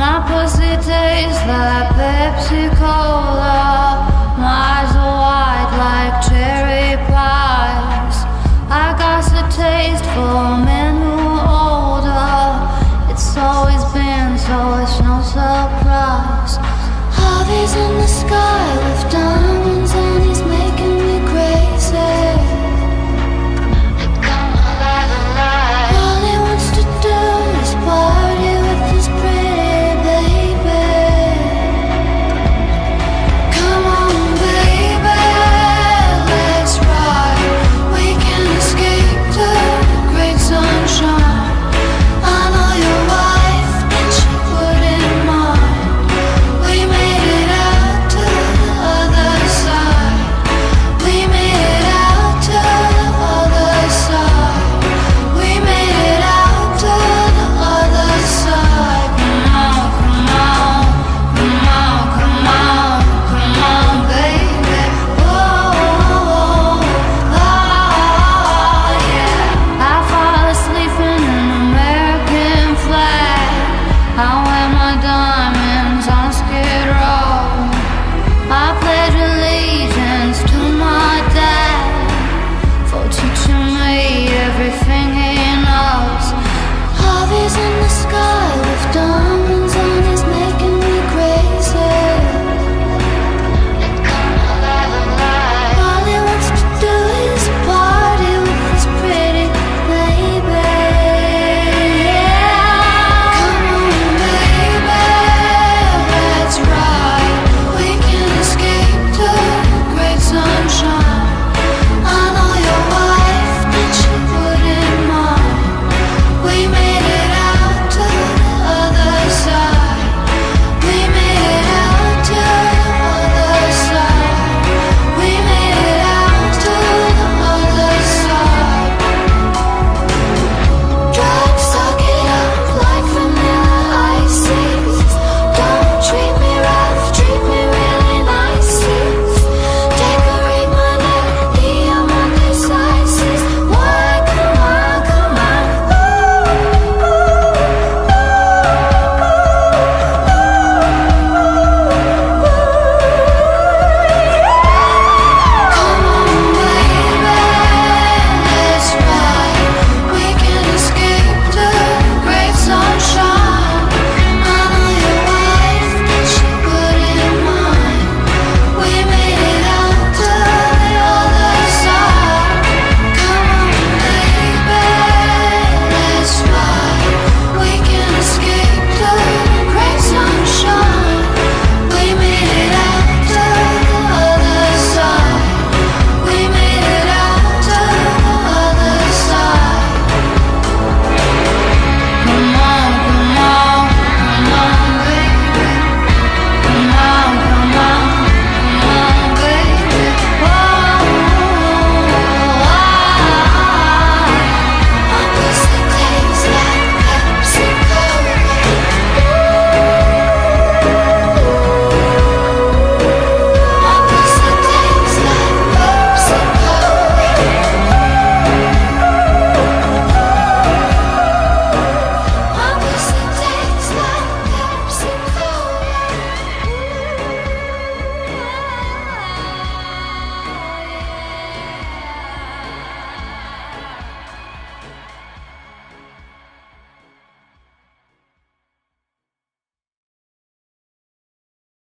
My pussy tastes like Pepsi Cola. My eyes are wide like cherry pies. I got a taste for men who are older. It's always been so, it's no surprise. All in the